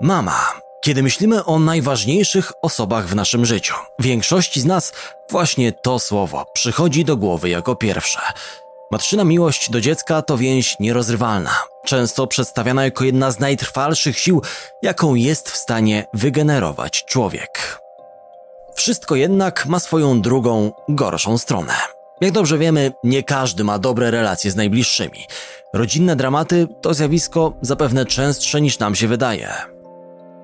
Mama. Kiedy myślimy o najważniejszych osobach w naszym życiu, większości z nas właśnie to słowo przychodzi do głowy jako pierwsze. Matrzyna miłość do dziecka to więź nierozrywalna, często przedstawiana jako jedna z najtrwalszych sił, jaką jest w stanie wygenerować człowiek. Wszystko jednak ma swoją drugą, gorszą stronę. Jak dobrze wiemy, nie każdy ma dobre relacje z najbliższymi. Rodzinne dramaty to zjawisko zapewne częstsze niż nam się wydaje.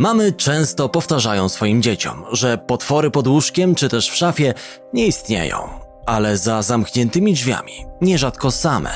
Mamy często powtarzają swoim dzieciom, że potwory pod łóżkiem czy też w szafie nie istnieją, ale za zamkniętymi drzwiami, nierzadko same,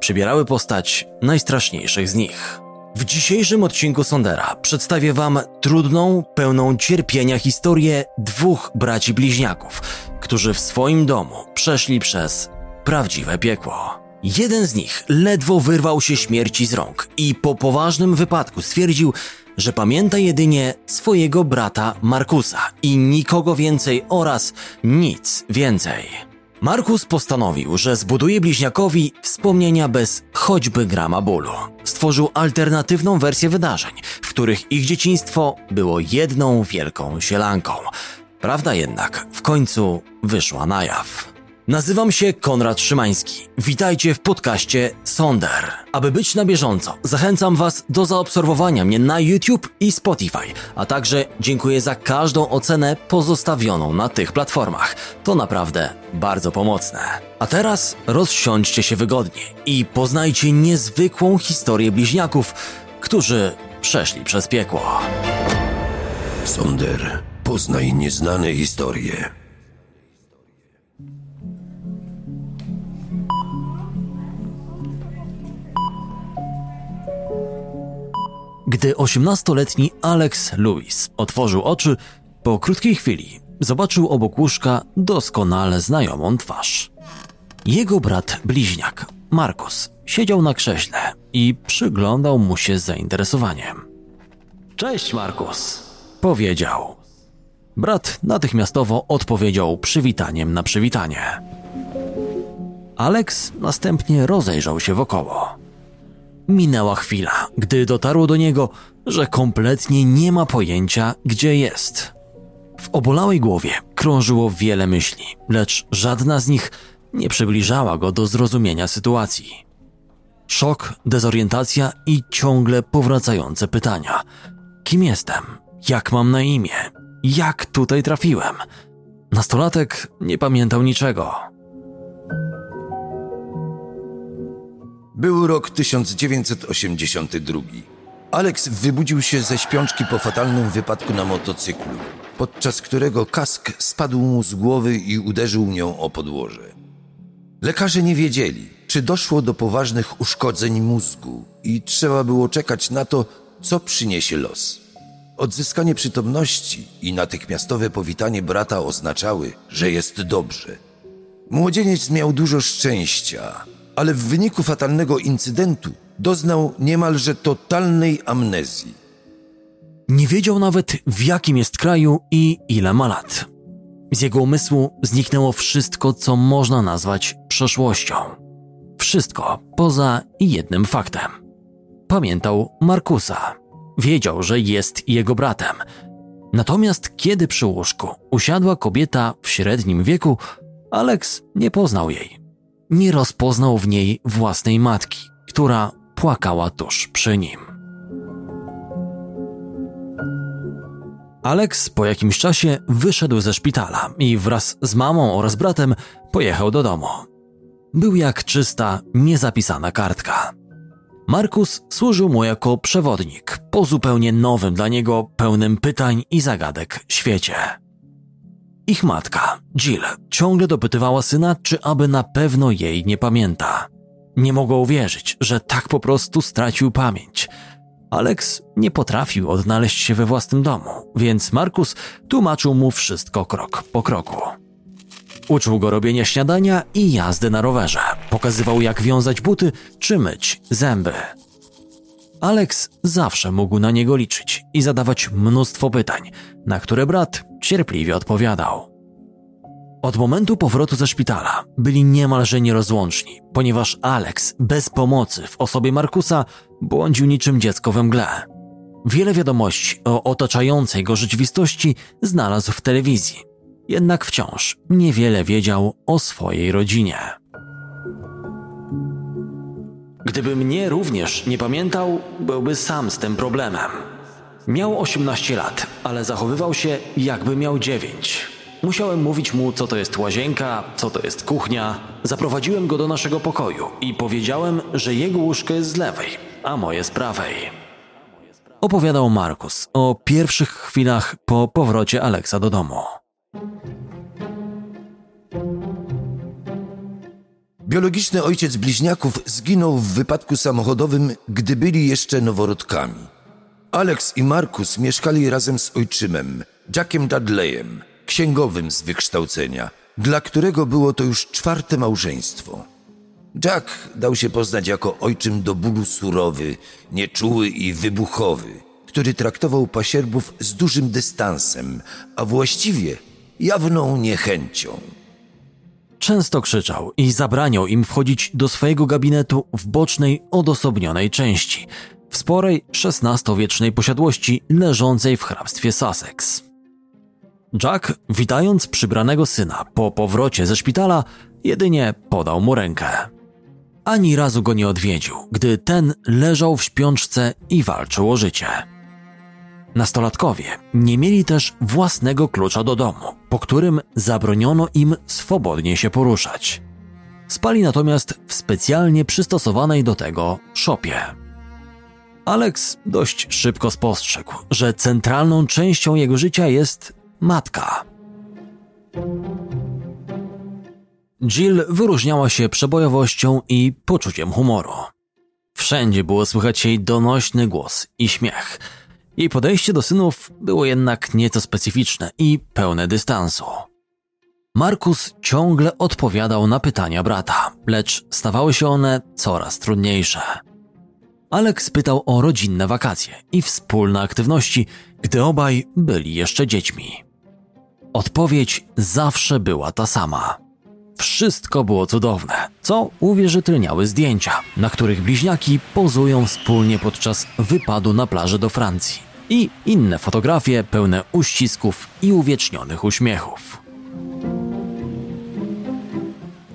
przybierały postać najstraszniejszych z nich. W dzisiejszym odcinku Sondera przedstawię Wam trudną, pełną cierpienia historię dwóch braci bliźniaków, którzy w swoim domu przeszli przez prawdziwe piekło. Jeden z nich ledwo wyrwał się śmierci z rąk i po poważnym wypadku stwierdził, że pamięta jedynie swojego brata Markusa i nikogo więcej oraz nic więcej. Markus postanowił, że zbuduje bliźniakowi wspomnienia bez choćby grama bólu. Stworzył alternatywną wersję wydarzeń, w których ich dzieciństwo było jedną wielką sielanką. Prawda jednak w końcu wyszła na jaw. Nazywam się Konrad Szymański. Witajcie w podcaście Sonder. Aby być na bieżąco, zachęcam Was do zaobserwowania mnie na YouTube i Spotify, a także dziękuję za każdą ocenę pozostawioną na tych platformach. To naprawdę bardzo pomocne. A teraz rozsiądźcie się wygodnie i poznajcie niezwykłą historię bliźniaków, którzy przeszli przez piekło. Sonder, poznaj nieznane historie. Gdy 18-letni Alex Lewis otworzył oczy, po krótkiej chwili zobaczył obok łóżka doskonale znajomą twarz. Jego brat bliźniak, Markus, siedział na krześle i przyglądał mu się z zainteresowaniem. Cześć, Markus, powiedział. Brat natychmiastowo odpowiedział przywitaniem na przywitanie. Alex następnie rozejrzał się wokoło. Minęła chwila, gdy dotarło do niego, że kompletnie nie ma pojęcia, gdzie jest. W obolałej głowie krążyło wiele myśli, lecz żadna z nich nie przybliżała go do zrozumienia sytuacji. Szok, dezorientacja i ciągle powracające pytania: Kim jestem? Jak mam na imię? Jak tutaj trafiłem? Nastolatek nie pamiętał niczego. Był rok 1982. Alex wybudził się ze śpiączki po fatalnym wypadku na motocyklu, podczas którego kask spadł mu z głowy i uderzył nią o podłoże. Lekarze nie wiedzieli, czy doszło do poważnych uszkodzeń mózgu i trzeba było czekać na to, co przyniesie los. Odzyskanie przytomności i natychmiastowe powitanie brata oznaczały, że jest dobrze. Młodzieniec miał dużo szczęścia, ale w wyniku fatalnego incydentu doznał niemalże totalnej amnezji. Nie wiedział nawet w jakim jest kraju i ile ma lat. Z jego umysłu zniknęło wszystko, co można nazwać przeszłością. Wszystko poza jednym faktem. Pamiętał Markusa. Wiedział, że jest jego bratem. Natomiast kiedy przy łóżku usiadła kobieta w średnim wieku, Alex nie poznał jej. Nie rozpoznał w niej własnej matki, która płakała tuż przy nim. Alex po jakimś czasie wyszedł ze szpitala i wraz z mamą oraz bratem pojechał do domu. Był jak czysta, niezapisana kartka. Markus służył mu jako przewodnik po zupełnie nowym dla niego, pełnym pytań i zagadek świecie. Ich matka, Jill, ciągle dopytywała syna, czy aby na pewno jej nie pamięta. Nie mogła uwierzyć, że tak po prostu stracił pamięć. Alex nie potrafił odnaleźć się we własnym domu, więc Markus tłumaczył mu wszystko krok po kroku. Uczył go robienia śniadania i jazdy na rowerze. Pokazywał, jak wiązać buty czy myć zęby. Alex zawsze mógł na niego liczyć i zadawać mnóstwo pytań, na które brat cierpliwie odpowiadał. Od momentu powrotu ze szpitala byli niemalże nierozłączni, ponieważ Alex bez pomocy w osobie Markusa błądził niczym dziecko we mgle. Wiele wiadomości o otaczającej go rzeczywistości znalazł w telewizji, jednak wciąż niewiele wiedział o swojej rodzinie. Gdyby mnie również nie pamiętał, byłby sam z tym problemem. Miał 18 lat, ale zachowywał się jakby miał 9. Musiałem mówić mu, co to jest łazienka, co to jest kuchnia. Zaprowadziłem go do naszego pokoju i powiedziałem, że jego łóżko jest z lewej, a moje z prawej. Opowiadał Markus o pierwszych chwilach po powrocie Aleksa do domu. Biologiczny ojciec bliźniaków zginął w wypadku samochodowym, gdy byli jeszcze noworodkami. Alex i Markus mieszkali razem z ojczymem, Jackiem Dudleyem, księgowym z wykształcenia, dla którego było to już czwarte małżeństwo. Jack dał się poznać jako ojczym do bólu surowy, nieczuły i wybuchowy, który traktował pasierbów z dużym dystansem, a właściwie jawną niechęcią. Często krzyczał i zabraniał im wchodzić do swojego gabinetu w bocznej, odosobnionej części, w sporej XVI-wiecznej posiadłości leżącej w hrabstwie Sussex. Jack, witając przybranego syna po powrocie ze szpitala, jedynie podał mu rękę. Ani razu go nie odwiedził, gdy ten leżał w śpiączce i walczył o życie. Nastolatkowie nie mieli też własnego klucza do domu, po którym zabroniono im swobodnie się poruszać. Spali natomiast w specjalnie przystosowanej do tego szopie. Alex dość szybko spostrzegł, że centralną częścią jego życia jest matka. Jill wyróżniała się przebojowością i poczuciem humoru. Wszędzie było słychać jej donośny głos i śmiech. Jej podejście do synów było jednak nieco specyficzne i pełne dystansu. Markus ciągle odpowiadał na pytania brata, lecz stawały się one coraz trudniejsze. Alex pytał o rodzinne wakacje i wspólne aktywności, gdy obaj byli jeszcze dziećmi. Odpowiedź zawsze była ta sama. Wszystko było cudowne, co uwierzytelniały zdjęcia, na których bliźniaki pozują wspólnie podczas wypadu na plaży do Francji i inne fotografie pełne uścisków i uwiecznionych uśmiechów.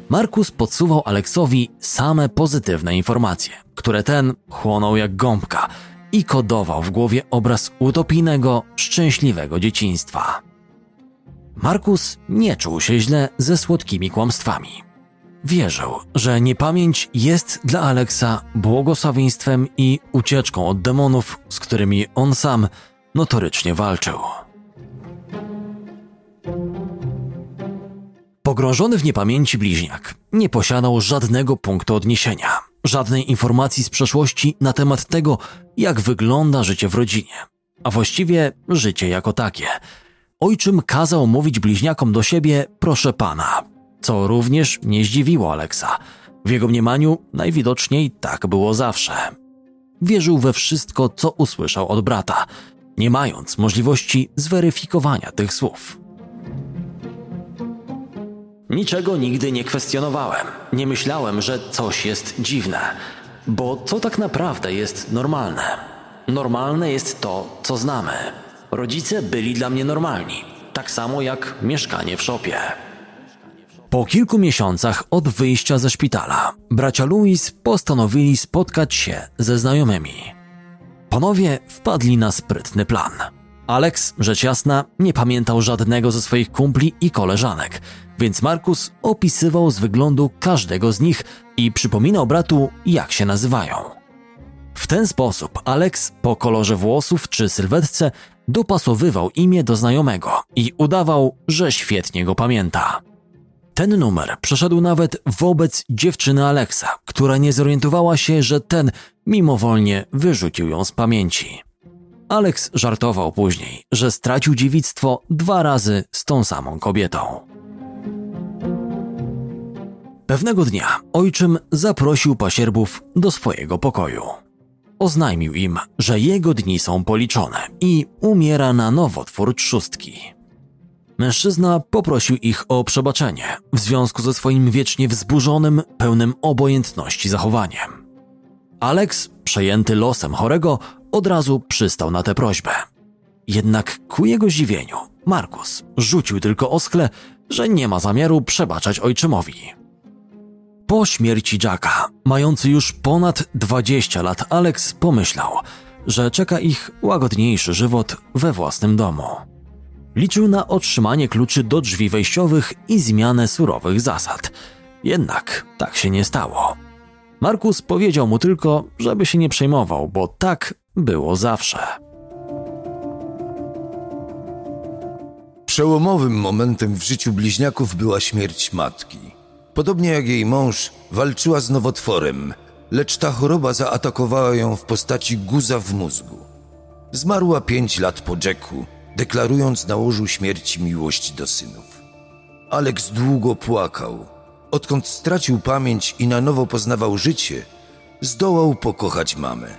Markus podsuwał Aleksowi same pozytywne informacje, które ten chłonął jak gąbka i kodował w głowie obraz utopijnego, szczęśliwego dzieciństwa. Markus nie czuł się źle ze słodkimi kłamstwami. Wierzył, że niepamięć jest dla Aleksa błogosławieństwem i ucieczką od demonów, z którymi on sam notorycznie walczył. Pogrążony w niepamięci bliźniak nie posiadał żadnego punktu odniesienia, żadnej informacji z przeszłości na temat tego, jak wygląda życie w rodzinie, a właściwie życie jako takie. Ojczym kazał mówić bliźniakom do siebie proszę pana, co również nie zdziwiło Aleksa. W jego mniemaniu najwidoczniej tak było zawsze. Wierzył we wszystko, co usłyszał od brata, nie mając możliwości zweryfikowania tych słów. Niczego nigdy nie kwestionowałem. Nie myślałem, że coś jest dziwne, bo co tak naprawdę jest normalne? Normalne jest to, co znamy. Rodzice byli dla mnie normalni, tak samo jak mieszkanie w szopie. Po kilku miesiącach od wyjścia ze szpitala, bracia Louis postanowili spotkać się ze znajomymi. Panowie wpadli na sprytny plan. Alex, rzecz jasna, nie pamiętał żadnego ze swoich kumpli i koleżanek, więc Markus opisywał z wyglądu każdego z nich i przypominał bratu, jak się nazywają. W ten sposób Alex po kolorze włosów czy sylwetce dopasowywał imię do znajomego i udawał, że świetnie go pamięta. Ten numer przeszedł nawet wobec dziewczyny Alexa, która nie zorientowała się, że ten mimowolnie wyrzucił ją z pamięci. Alex żartował później, że stracił dziewictwo dwa razy z tą samą kobietą. Pewnego dnia ojczym zaprosił pasierbów do swojego pokoju. Oznajmił im, że jego dni są policzone i umiera na nowotwór trzustki. Mężczyzna poprosił ich o przebaczenie w związku ze swoim wiecznie wzburzonym, pełnym obojętności zachowaniem. Alex, przejęty losem chorego, od razu przystał na tę prośbę. Jednak ku jego zdziwieniu, Markus rzucił tylko oskle, że nie ma zamiaru przebaczać ojczymowi. Po śmierci Jacka, mający już ponad 20 lat, Alex pomyślał, że czeka ich łagodniejszy żywot we własnym domu. Liczył na otrzymanie kluczy do drzwi wejściowych i zmianę surowych zasad. Jednak tak się nie stało. Markus powiedział mu tylko, żeby się nie przejmował, bo tak było zawsze. Przełomowym momentem w życiu bliźniaków była śmierć matki. Podobnie jak jej mąż, walczyła z nowotworem, lecz ta choroba zaatakowała ją w postaci guza w mózgu. Zmarła pięć lat po Jacku, deklarując na łożu śmierci miłość do synów. Alex długo płakał. Odkąd stracił pamięć i na nowo poznawał życie, zdołał pokochać mamę.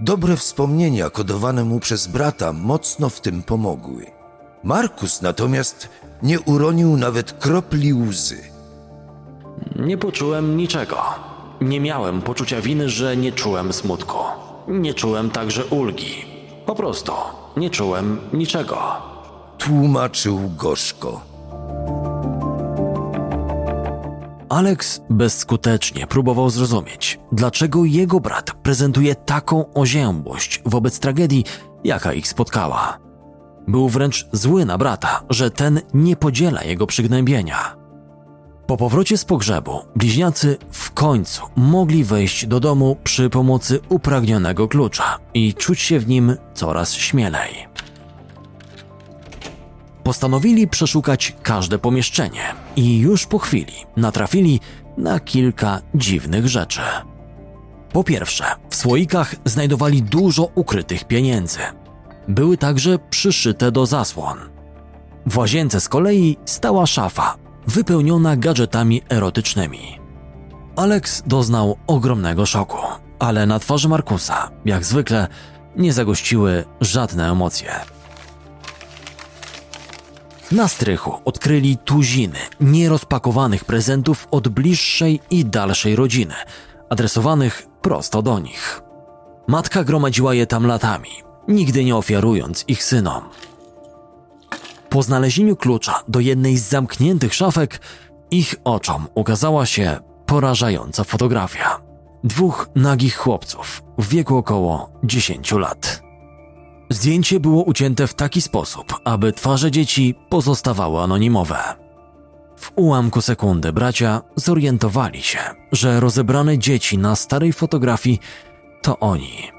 Dobre wspomnienia kodowane mu przez brata mocno w tym pomogły. Markus natomiast nie uronił nawet kropli łzy. Nie poczułem niczego. Nie miałem poczucia winy, że nie czułem smutku. Nie czułem także ulgi. Po prostu nie czułem niczego. Tłumaczył gorzko. Alex bezskutecznie próbował zrozumieć, dlaczego jego brat prezentuje taką oziębłość wobec tragedii, jaka ich spotkała. Był wręcz zły na brata, że ten nie podziela jego przygnębienia. Po powrocie z pogrzebu bliźniacy w końcu mogli wejść do domu przy pomocy upragnionego klucza i czuć się w nim coraz śmielej. Postanowili przeszukać każde pomieszczenie i już po chwili natrafili na kilka dziwnych rzeczy. Po pierwsze, w słoikach znajdowali dużo ukrytych pieniędzy. Były także przyszyte do zasłon. W łazience z kolei stała szafa, wypełniona gadżetami erotycznymi. Alex doznał ogromnego szoku, ale na twarzy Markusa, jak zwykle, nie zagościły żadne emocje. Na strychu odkryli tuziny nierozpakowanych prezentów od bliższej i dalszej rodziny, adresowanych prosto do nich. Matka gromadziła je tam latami, nigdy nie ofiarując ich synom. Po znalezieniu klucza do jednej z zamkniętych szafek, ich oczom ukazała się porażająca fotografia. Dwóch nagich chłopców w wieku około 10 lat. Zdjęcie było ucięte w taki sposób, aby twarze dzieci pozostawały anonimowe. W ułamku sekundy bracia zorientowali się, że rozebrane dzieci na starej fotografii to oni.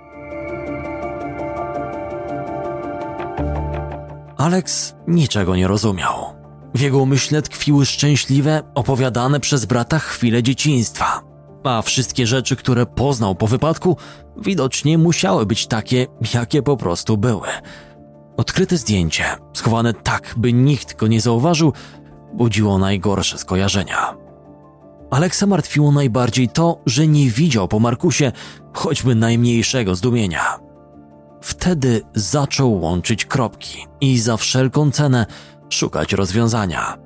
Alex niczego nie rozumiał. W jego umyśle tkwiły szczęśliwe, opowiadane przez brata chwile dzieciństwa, a wszystkie rzeczy, które poznał po wypadku, widocznie musiały być takie, jakie po prostu były. Odkryte zdjęcie, schowane tak, by nikt go nie zauważył, budziło najgorsze skojarzenia. Aleksa martwiło najbardziej to, że nie widział po Markusie choćby najmniejszego zdumienia. Wtedy zaczął łączyć kropki i za wszelką cenę szukać rozwiązania.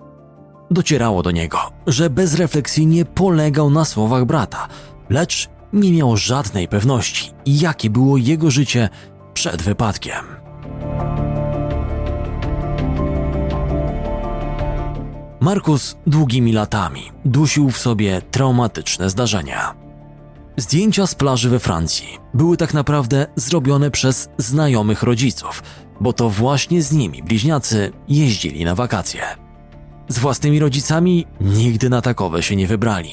Docierało do niego, że bezrefleksyjnie polegał na słowach brata, lecz nie miał żadnej pewności, jakie było jego życie przed wypadkiem. Markus długimi latami dusił w sobie traumatyczne zdarzenia. Zdjęcia z plaży we Francji były tak naprawdę zrobione przez znajomych rodziców, bo to właśnie z nimi bliźniacy jeździli na wakacje. Z własnymi rodzicami nigdy na takowe się nie wybrali.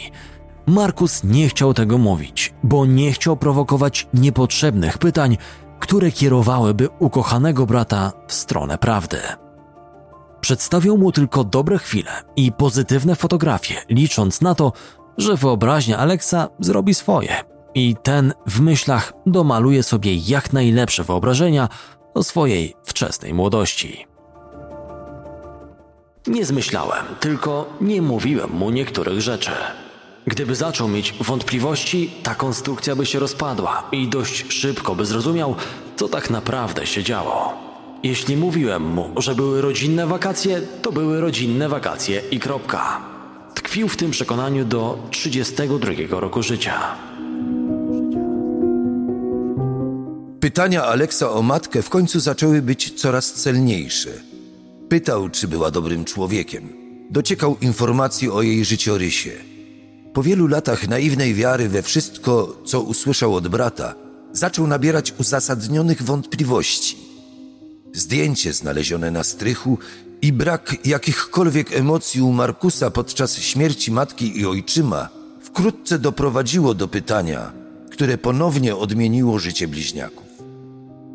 Markus nie chciał tego mówić, bo nie chciał prowokować niepotrzebnych pytań, które kierowałyby ukochanego brata w stronę prawdy. Przedstawiał mu tylko dobre chwile i pozytywne fotografie, licząc na to, że wyobraźnia Aleksa zrobi swoje i ten w myślach domaluje sobie jak najlepsze wyobrażenia o swojej wczesnej młodości. Nie zmyślałem, tylko nie mówiłem mu niektórych rzeczy. Gdyby zaczął mieć wątpliwości, ta konstrukcja by się rozpadła i dość szybko by zrozumiał, co tak naprawdę się działo. Jeśli mówiłem mu, że były rodzinne wakacje, to były rodzinne wakacje i kropka. Tkwił w tym przekonaniu do 32 roku życia. Pytania Aleksa o matkę w końcu zaczęły być coraz celniejsze. Pytał, czy była dobrym człowiekiem. Dociekał informacji o jej życiorysie. Po wielu latach naiwnej wiary we wszystko, co usłyszał od brata, zaczął nabierać uzasadnionych wątpliwości. Zdjęcie znalezione na strychu i brak jakichkolwiek emocji u Markusa podczas śmierci matki i ojczyma wkrótce doprowadziło do pytania, które ponownie odmieniło życie bliźniaków.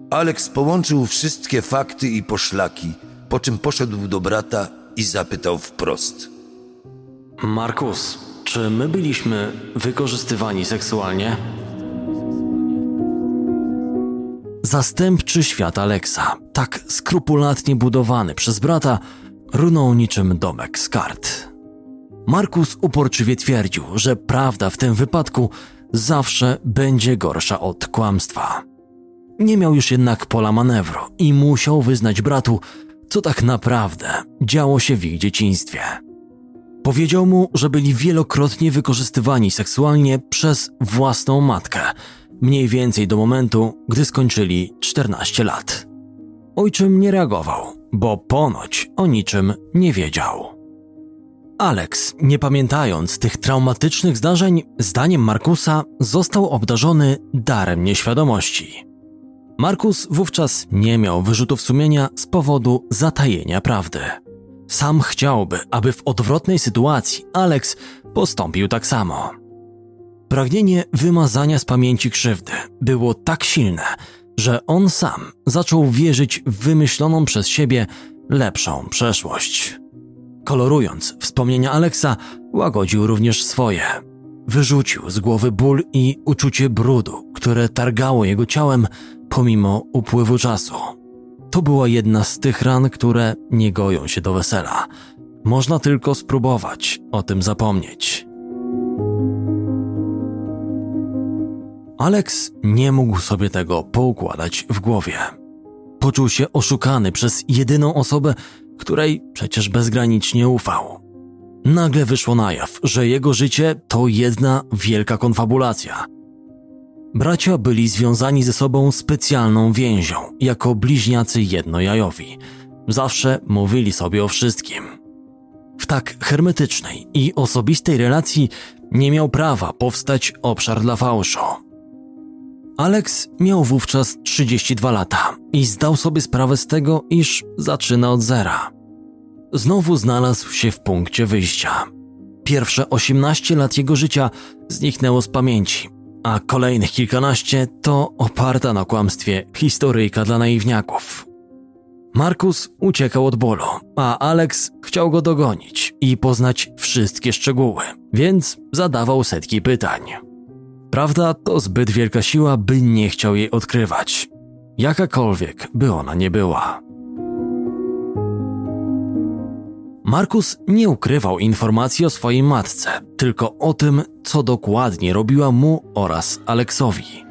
Alex połączył wszystkie fakty i poszlaki, po czym poszedł do brata i zapytał wprost. Markus, czy my byliśmy wykorzystywani seksualnie? Zastępczy świat Aleksa, tak skrupulatnie budowany przez brata, runął niczym domek z kart. Markus uporczywie twierdził, że prawda w tym wypadku zawsze będzie gorsza od kłamstwa. Nie miał już jednak pola manewru i musiał wyznać bratu, co tak naprawdę działo się w ich dzieciństwie. Powiedział mu, że byli wielokrotnie wykorzystywani seksualnie przez własną matkę, mniej więcej do momentu, gdy skończyli 14 lat. Ojczym nie reagował, bo ponoć o niczym nie wiedział. Alex, nie pamiętając tych traumatycznych zdarzeń, zdaniem Markusa został obdarzony darem nieświadomości. Markus wówczas nie miał wyrzutów sumienia z powodu zatajenia prawdy. Sam chciałby, aby w odwrotnej sytuacji Alex postąpił tak samo. Pragnienie wymazania z pamięci krzywdy było tak silne, że on sam zaczął wierzyć w wymyśloną przez siebie lepszą przeszłość. Kolorując wspomnienia Alexa, łagodził również swoje. Wyrzucił z głowy ból i uczucie brudu, które targało jego ciałem pomimo upływu czasu. To była jedna z tych ran, które nie goją się do wesela. Można tylko spróbować o tym zapomnieć. Alex nie mógł sobie tego poukładać w głowie. Poczuł się oszukany przez jedyną osobę, której przecież bezgranicznie ufał. Nagle wyszło na jaw, że jego życie to jedna wielka konfabulacja. Bracia byli związani ze sobą specjalną więzią, jako bliźniacy jednojajowi. Zawsze mówili sobie o wszystkim. W tak hermetycznej i osobistej relacji nie miał prawa powstać obszar dla fałszu. Alex miał wówczas 32 lata i zdał sobie sprawę z tego, iż zaczyna od zera. Znowu znalazł się w punkcie wyjścia. Pierwsze 18 lat jego życia zniknęło z pamięci, a kolejnych kilkanaście to oparta na kłamstwie historyjka dla naiwniaków. Markus uciekał od bólu, a Alex chciał go dogonić i poznać wszystkie szczegóły, więc zadawał setki pytań. Prawda to zbyt wielka siła, by nie chciał jej odkrywać, jakakolwiek by ona nie była. Markus nie ukrywał informacji o swojej matce, tylko o tym, co dokładnie robiła mu oraz Aleksowi.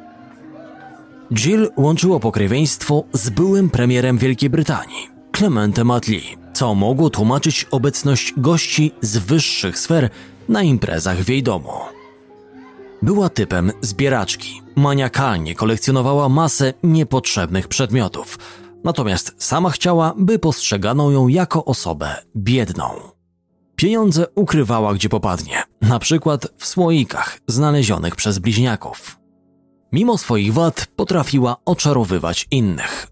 Jill łączyło pokrewieństwo z byłym premierem Wielkiej Brytanii, Clementem Attlee, co mogło tłumaczyć obecność gości z wyższych sfer na imprezach w jej domu. Była typem zbieraczki, maniakalnie kolekcjonowała masę niepotrzebnych przedmiotów – natomiast sama chciała, by postrzegano ją jako osobę biedną. Pieniądze ukrywała gdzie popadnie, na przykład w słoikach znalezionych przez bliźniaków. Mimo swoich wad potrafiła oczarowywać innych.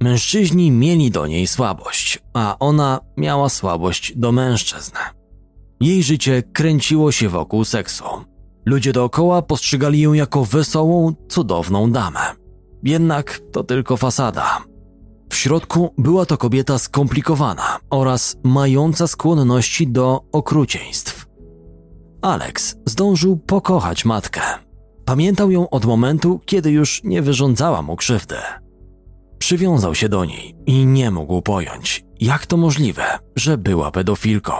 Mężczyźni mieli do niej słabość, a ona miała słabość do mężczyzn. Jej życie kręciło się wokół seksu. Ludzie dookoła postrzegali ją jako wesołą, cudowną damę. Jednak to tylko fasada. W środku była to kobieta skomplikowana oraz mająca skłonności do okrucieństw. Alex zdążył pokochać matkę. Pamiętał ją od momentu, kiedy już nie wyrządzała mu krzywdy. Przywiązał się do niej i nie mógł pojąć, jak to możliwe, że była pedofilką.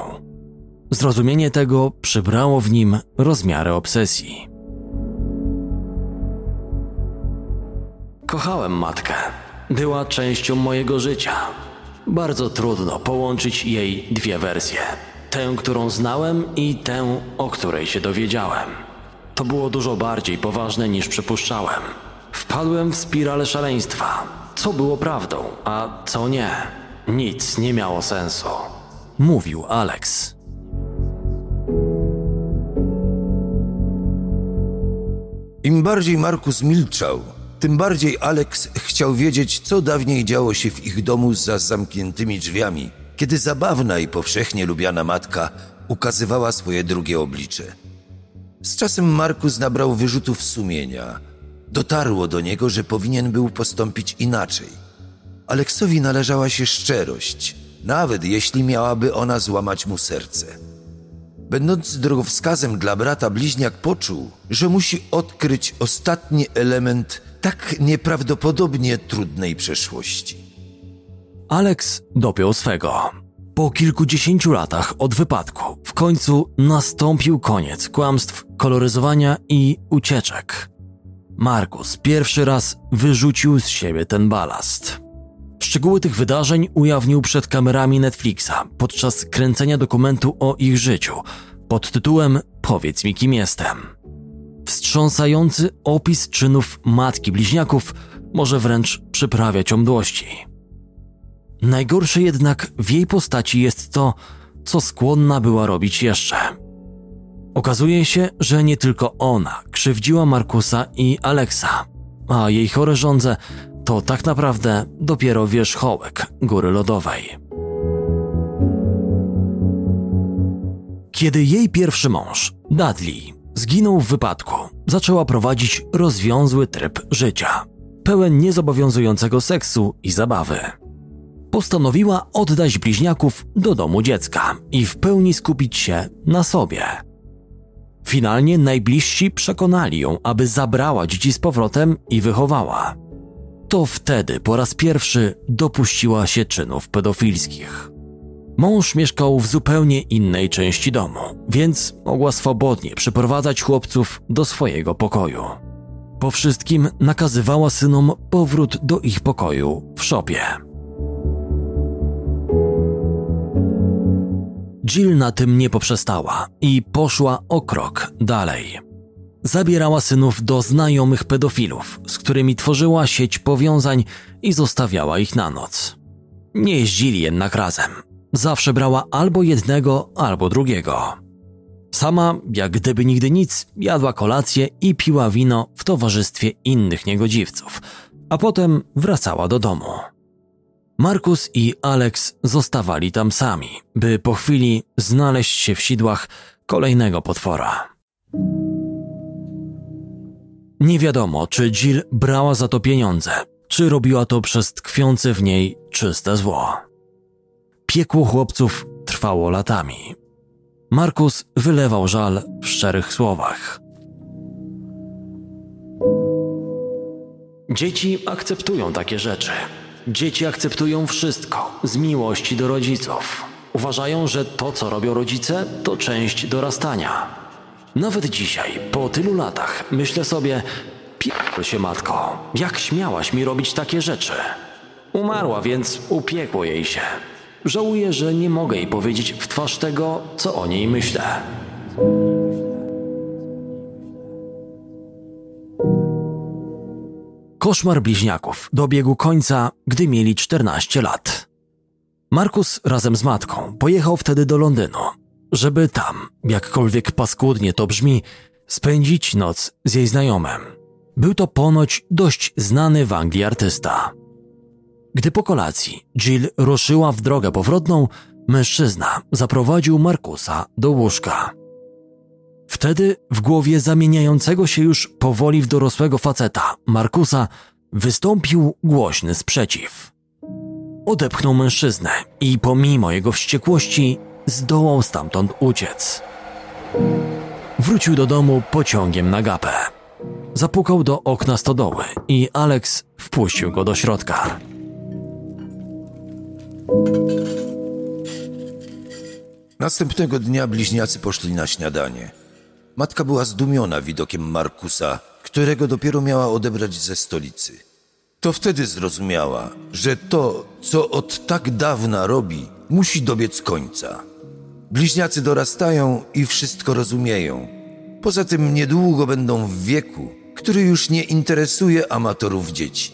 Zrozumienie tego przybrało w nim rozmiary obsesji. Kochałem matkę, była częścią mojego życia. Bardzo trudno połączyć jej dwie wersje. Tę, którą znałem i tę, o której się dowiedziałem. To było dużo bardziej poważne niż przypuszczałem. Wpadłem w spiralę szaleństwa. Co było prawdą, a co nie? Nic nie miało sensu. Mówił Alex. Im bardziej Markus milczał, tym bardziej Alex chciał wiedzieć, co dawniej działo się w ich domu za zamkniętymi drzwiami, kiedy zabawna i powszechnie lubiana matka ukazywała swoje drugie oblicze. Z czasem Markus nabrał wyrzutów sumienia. Dotarło do niego, że powinien był postąpić inaczej. Aleksowi należała się szczerość, nawet jeśli miałaby ona złamać mu serce. Będąc drogowskazem dla brata, bliźniak poczuł, że musi odkryć ostatni element tak nieprawdopodobnie trudnej przeszłości. Alex dopiął swego. Po kilkudziesięciu latach od wypadku w końcu nastąpił koniec kłamstw, koloryzowania i ucieczek. Markus pierwszy raz wyrzucił z siebie ten balast. Szczegóły tych wydarzeń ujawnił przed kamerami Netflixa podczas kręcenia dokumentu o ich życiu pod tytułem Powiedz mi kim jestem. Wstrząsający opis czynów matki bliźniaków może wręcz przyprawiać o mdłości. Najgorsze jednak w jej postaci jest to, co skłonna była robić jeszcze. Okazuje się, że nie tylko ona krzywdziła Markusa i Aleksa, a jej chore żądze to tak naprawdę dopiero wierzchołek góry lodowej. Kiedy jej pierwszy mąż, Dudley, zginął w wypadku, zaczęła prowadzić rozwiązły tryb życia, pełen niezobowiązującego seksu i zabawy. Postanowiła oddać bliźniaków do domu dziecka i w pełni skupić się na sobie. Finalnie najbliżsi przekonali ją, aby zabrała dzieci z powrotem i wychowała. To wtedy po raz pierwszy dopuściła się czynów pedofilskich. Mąż mieszkał w zupełnie innej części domu, więc mogła swobodnie przyprowadzać chłopców do swojego pokoju. Po wszystkim nakazywała synom powrót do ich pokoju w szopie. Jill na tym nie poprzestała i poszła o krok dalej. Zabierała synów do znajomych pedofilów, z którymi tworzyła sieć powiązań i zostawiała ich na noc. Nie jeździli jednak razem. Zawsze brała albo jednego, albo drugiego. Sama, jak gdyby nigdy nic, jadła kolację i piła wino w towarzystwie innych niegodziwców, a potem wracała do domu. Markus i Alex zostawali tam sami, by po chwili znaleźć się w sidłach kolejnego potwora. Nie wiadomo, czy Jill brała za to pieniądze, czy robiła to przez tkwiące w niej czyste zło. Piekło chłopców trwało latami. Markus wylewał żal w szczerych słowach. Dzieci akceptują takie rzeczy. Dzieci akceptują wszystko z miłości do rodziców. Uważają, że to, co robią rodzice, to część dorastania. Nawet dzisiaj, po tylu latach, myślę sobie, pierdol się matko, jak śmiałaś mi robić takie rzeczy? Umarła, więc upiekło jej się. Żałuję, że nie mogę jej powiedzieć w twarz tego, co o niej myślę. Koszmar bliźniaków dobiegł końca, gdy mieli 14 lat. Markus razem z matką pojechał wtedy do Londynu, żeby tam, jakkolwiek paskudnie to brzmi, spędzić noc z jej znajomym. Był to ponoć dość znany w Anglii artysta. Gdy po kolacji Jill ruszyła w drogę powrotną, mężczyzna zaprowadził Markusa do łóżka. Wtedy w głowie zamieniającego się już powoli w dorosłego faceta Markusa wystąpił głośny sprzeciw. Odepchnął mężczyznę i pomimo jego wściekłości zdołał stamtąd uciec. Wrócił do domu pociągiem na gapę. Zapukał do okna stodoły i Alex wpuścił go do środka. Następnego dnia bliźniacy poszli na śniadanie. Matka była zdumiona widokiem Markusa, którego dopiero miała odebrać ze stolicy. To wtedy zrozumiała, że to, co od tak dawna robi, musi dobiec końca. Bliźniacy dorastają i wszystko rozumieją. Poza tym niedługo będą w wieku, który już nie interesuje amatorów dzieci.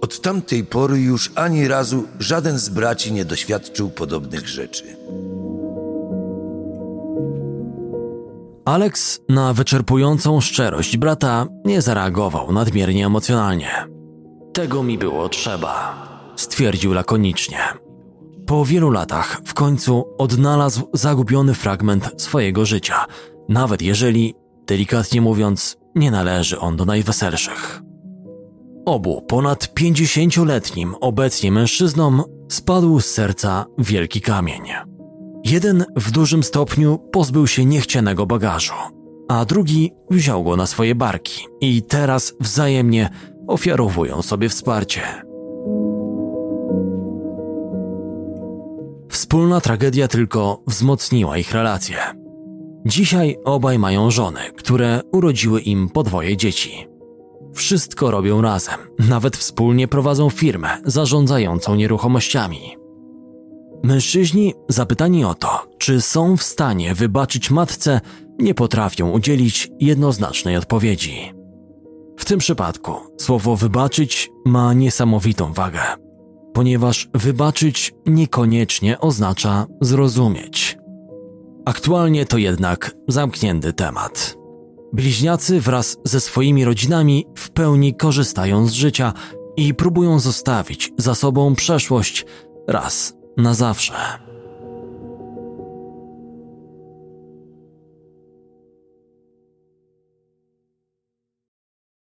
Od tamtej pory już ani razu żaden z braci nie doświadczył podobnych rzeczy. Alex na wyczerpującą szczerość brata nie zareagował nadmiernie emocjonalnie. Tego mi było trzeba, stwierdził lakonicznie. Po wielu latach w końcu odnalazł zagubiony fragment swojego życia, nawet jeżeli, delikatnie mówiąc, nie należy on do najweselszych. Obu ponad pięćdziesięcioletnim obecnie mężczyznom spadł z serca wielki kamień. Jeden w dużym stopniu pozbył się niechcianego bagażu, a drugi wziął go na swoje barki i teraz wzajemnie ofiarowują sobie wsparcie. Wspólna tragedia tylko wzmocniła ich relacje. Dzisiaj obaj mają żony, które urodziły im podwoje dzieci. Wszystko robią razem, nawet wspólnie prowadzą firmę zarządzającą nieruchomościami. Mężczyźni, zapytani o to, czy są w stanie wybaczyć matce, nie potrafią udzielić jednoznacznej odpowiedzi. W tym przypadku słowo wybaczyć ma niesamowitą wagę, ponieważ wybaczyć niekoniecznie oznacza zrozumieć. Aktualnie to jednak zamknięty temat. Bliźniacy wraz ze swoimi rodzinami w pełni korzystają z życia i próbują zostawić za sobą przeszłość raz na zawsze.